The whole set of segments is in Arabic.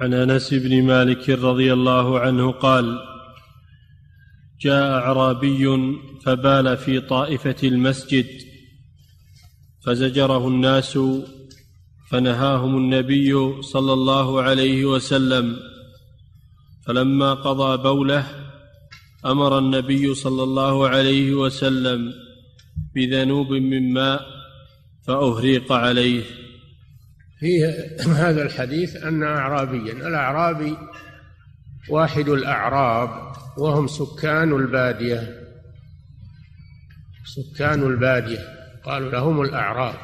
عن أنس بن مالك رضي الله عنه قال جاء أعرابي فبال في طائفة المسجد فزجره الناس فنهاهم النبي صلى الله عليه وسلم. فلما قضى بوله أمر النبي صلى الله عليه وسلم بذنوب من ماء فأهريق عليه. فيه هذا الحديث أن اعرابيا الأعرابي واحد الأعراب وهم سكان البادية. سكان البادية قالوا لهم الأعراب.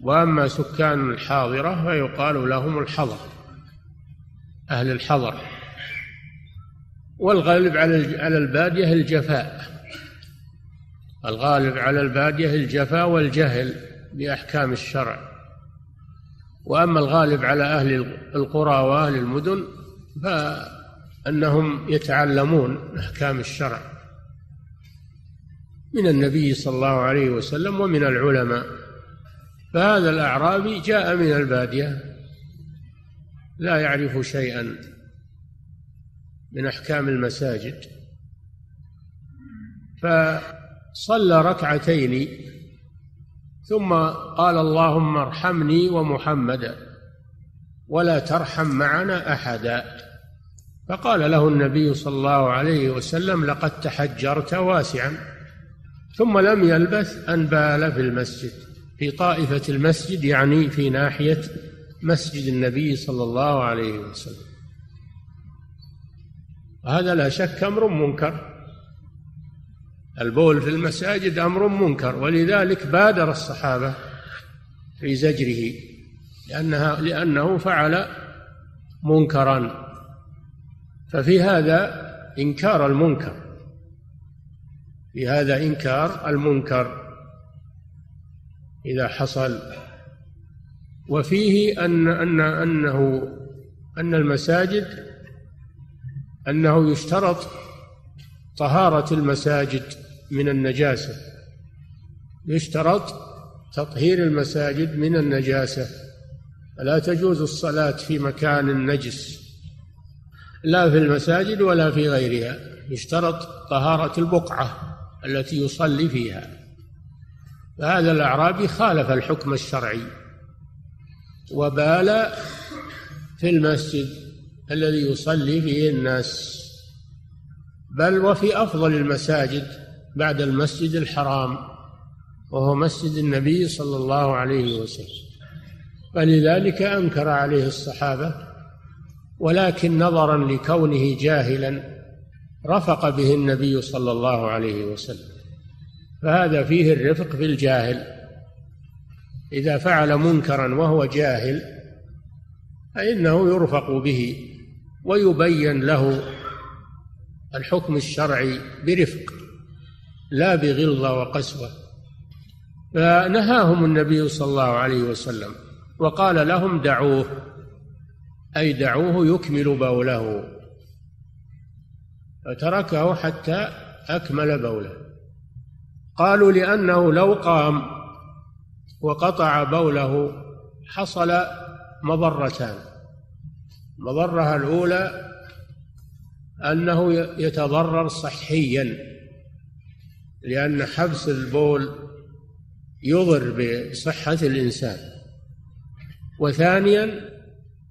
وأما سكان الحاضرة فيقال لهم الحضر أهل الحضر. والغالب على على البادية الجفاء. الغالب على البادية الجفاء والجهل بأحكام الشرع. وأما الغالب على أهل القرى وأهل المدن فأنهم يتعلمون أحكام الشرع من النبي صلى الله عليه وسلم ومن العلماء فهذا الأعرابي جاء من البادية لا يعرف شيئا من أحكام المساجد فصلى ركعتين ثم قال اللهم ارحمني ومحمدا ولا ترحم معنا أحدا. فقال له النبي صلى الله عليه وسلم لقد تحجرت واسعا. ثم لم يلبث أن بال في المسجد في طائفة المسجد يعني في ناحية مسجد النبي صلى الله عليه وسلم. هذا لا شك أمر منكر. البول في المساجد أمر منكر ولذلك بادر الصحابة في زجره لانها لأنه فعل منكرا. ففي هذا إنكار المنكر في هذا إنكار المنكر إذا حصل. وفيه ان ان انه أن المساجد أنه يشترط طهارة المساجد. من النجاسة. يشترط تطهير المساجد من النجاسة. فلا تجوز الصلاة في مكان نجس لا في المساجد ولا في غيرها. يشترط طهارة البقعة التي يصلي فيها. فهذا الأعرابي خالف الحكم الشرعي. وبال في المسجد الذي يصلي فيه الناس. بل وفي أفضل المساجد بعد المسجد الحرام وهو مسجد النبي صلى الله عليه وسلم. فلذلك أنكر عليه الصحابة ولكن نظرا لكونه جاهلا رفق به النبي صلى الله عليه وسلم. فهذا فيه الرفق في الجاهل. إذا فعل منكرا وهو جاهل فإنه يرفق به ويبين له الحكم الشرعي برفق. لا بغلظة وقسوة. فنهاهم النبي صلى الله عليه وسلم وقال لهم دعوه أي دعوه يكمل بوله. فتركه حتى أكمل بوله. قالوا لأنه لو قام وقطع بوله حصل مضرتان. المضرة الأولى أنه يتضرر صحيا. لأن حبس البول يضر بصحة الإنسان. وثانيا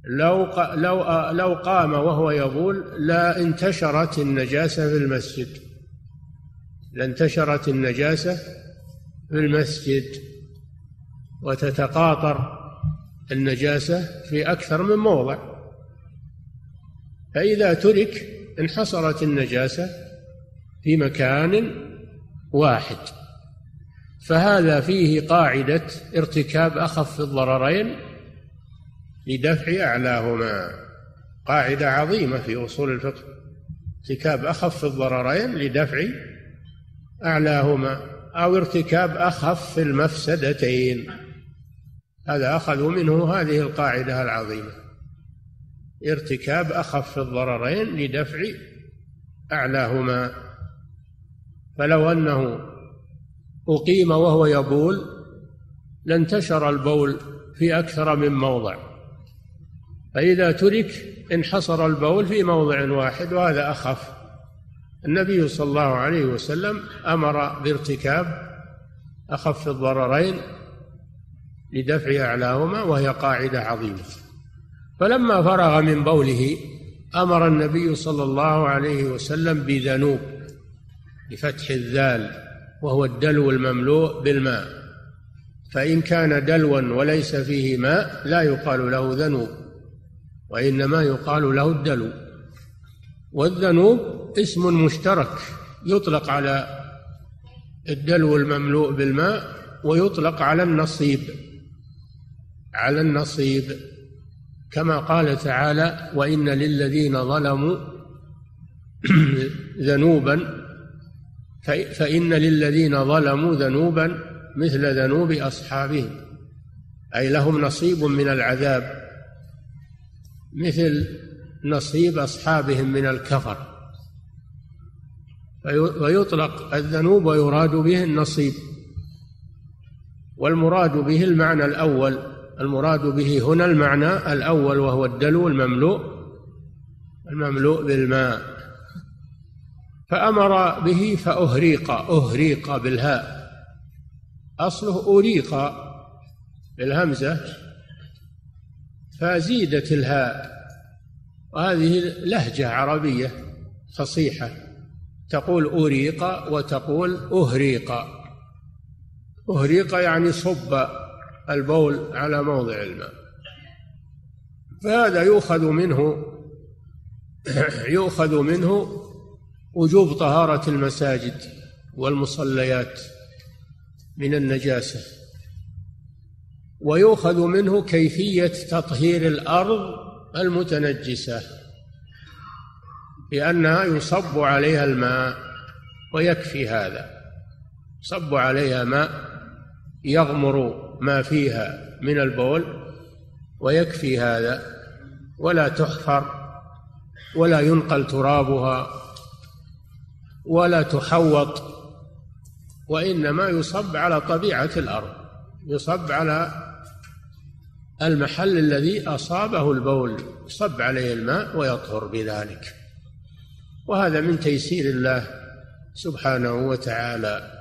لو لو لو قام وهو يبول لا انتشرت النجاسة في المسجد. لانتشرت النجاسة في المسجد. وتتقاطر النجاسة في أكثر من موضع. فإذا ترك انحصرت النجاسة في مكان واحد. فهذا فيه قاعدة ارتكاب أخف الضررين لدفع أعلاهما قاعدة عظيمة في أصول الفقه. ارتكاب أخف الضررين لدفع أعلاهما أو ارتكاب أخف المفسدتين. هذا أخذوا منه هذه القاعدة العظيمة. ارتكاب أخف الضررين لدفع أعلاهما. فلو أنه أقيم وهو يبول لانتشر البول في أكثر من موضع. فإذا ترك انحصر البول في موضع واحد وهذا أخف. النبي صلى الله عليه وسلم أمر بارتكاب أخف الضررين لدفع أعلاهما وهي قاعدة عظيمة. فلما فرغ من بوله أمر النبي صلى الله عليه وسلم بذنوب. بفتح الذال وهو الدلو المملوء بالماء. فإن كان دلوا وليس فيه ماء لا يقال له ذنوب وإنما يقال له الدلو. والذنوب اسم مشترك يطلق على الدلو المملوء بالماء ويطلق على النصيب على النصيب. كما قال تعالى وإن للذين ظلموا ذنوبا فإن للذين ظلموا ذنوبا مثل ذنوب أصحابهم. أي لهم نصيب من العذاب مثل نصيب أصحابهم من الكفر. ويطلق الذنوب ويراد به النصيب. والمراد به المعنى الأول المراد به هنا المعنى الأول وهو الدلو المملوء المملوء بالماء. فأمر به فأهريق أهريق بالهاء. أصله أريق بالهمزة فزيدت الهاء. وهذه لهجة عربية فصيحة تقول أريق وتقول أهريق. أهريق يعني صب البول على موضع الماء. فهذا يؤخذ منه يؤخذ منه وجوب طهارة المساجد والمصليات من النجاسة. ويؤخذ منه كيفية تطهير الأرض المتنجسة لأنها يصب عليها الماء ويكفي هذا. صب عليها ماء يغمر ما فيها من البول ويكفي هذا ولا تحفر ولا ينقل ترابها ولا تحوط وإنما يصب على طبيعة الأرض يصب على المحل الذي أصابه البول يصب عليه الماء ويطهر بذلك. وهذا من تيسير الله سبحانه وتعالى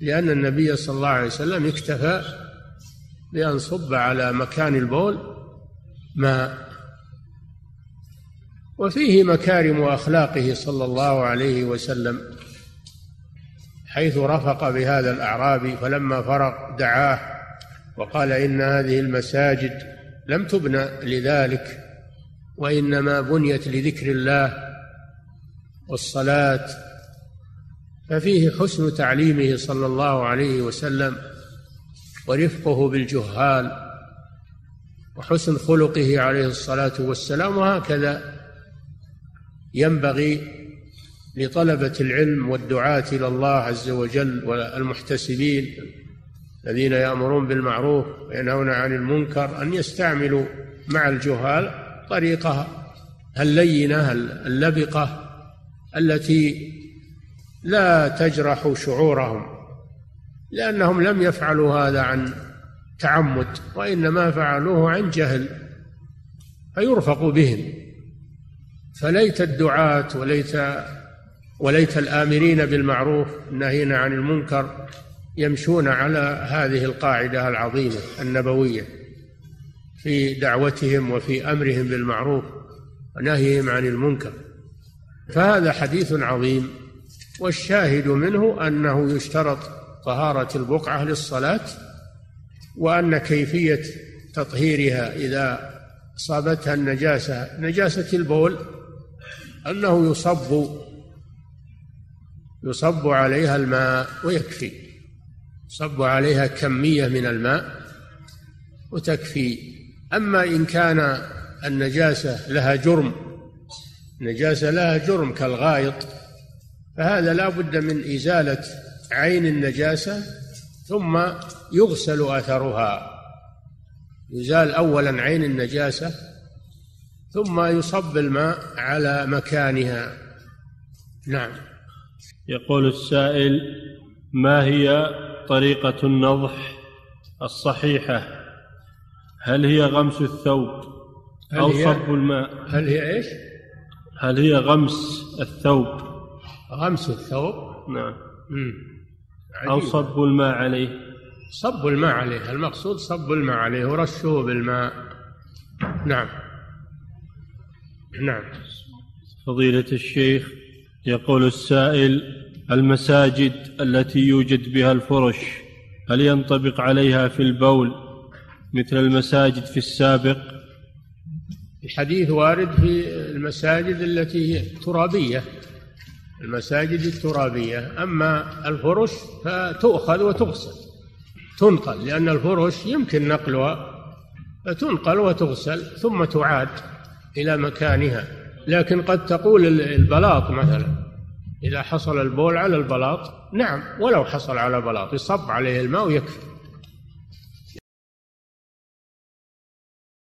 لأن النبي صلى الله عليه وسلم اكتفى بأن صب على مكان البول ماء. وفيه مكارم أخلاقه صلى الله عليه وسلم حيث رفق بهذا الأعرابي فلما فرغ دعاه وقال إن هذه المساجد لم تبنى لذلك وإنما بنيت لذكر الله والصلاة ففيه حسن تعليمه صلى الله عليه وسلم ورفقه بالجهال وحسن خلقه عليه الصلاة والسلام وهكذا ينبغي لطلبة العلم والدعاة إلى الله عز وجل والمحتسبين الذين يأمرون بالمعروف وينهون عن المنكر أن يستعملوا مع الجهال طريقه اللينة اللبقة التي لا تجرح شعورهم لأنهم لم يفعلوا هذا عن تعمد وإنما فعلوه عن جهل فيرفق بهم. فليت الدعاة وليت وليت الآمرين بالمعروف الناهين عن المنكر يمشون على هذه القاعدة العظيمة النبوية في دعوتهم وفي أمرهم بالمعروف ونهيهم عن المنكر. فهذا حديث عظيم والشاهد منه أنه يشترط طهارة البقعة للصلاة وأن كيفية تطهيرها إذا أصابتها النجاسة نجاسة البول أنه يصب يصب عليها الماء ويكفي. يصب عليها كمية من الماء وتكفي. أما إن كان النجاسة لها جرم نجاسة لها جرم كالغائط فهذا لا بد من إزالة عين النجاسة ثم يغسل أثرها. يزال أولا عين النجاسة ثم يصب الماء على مكانها. نعم. يقول السائل ما هي طريقة النضح الصحيحة؟ هل هي غمس الثوب أو صب الماء؟ هل هي إيش؟ هل هي غمس الثوب؟ غمس الثوب؟ نعم. أو. صب الماء عليه؟ صب الماء عليه. المقصود صب الماء عليه ورشه بالماء. نعم. نعم. فضيلة الشيخ يقول السائل المساجد التي يوجد بها الفرش هل ينطبق عليها في البول مثل المساجد في السابق؟ الحديث وارد في المساجد التي هي ترابية المساجد الترابية. أما الفرش فتؤخذ وتغسل تنقل لأن الفرش يمكن نقلها فتنقل وتغسل ثم تعاد. إلى مكانها. لكن قد تقول البلاط مثلا إذا حصل البول على البلاط نعم ولو حصل على بلاط يصب عليه الماء ويكفي.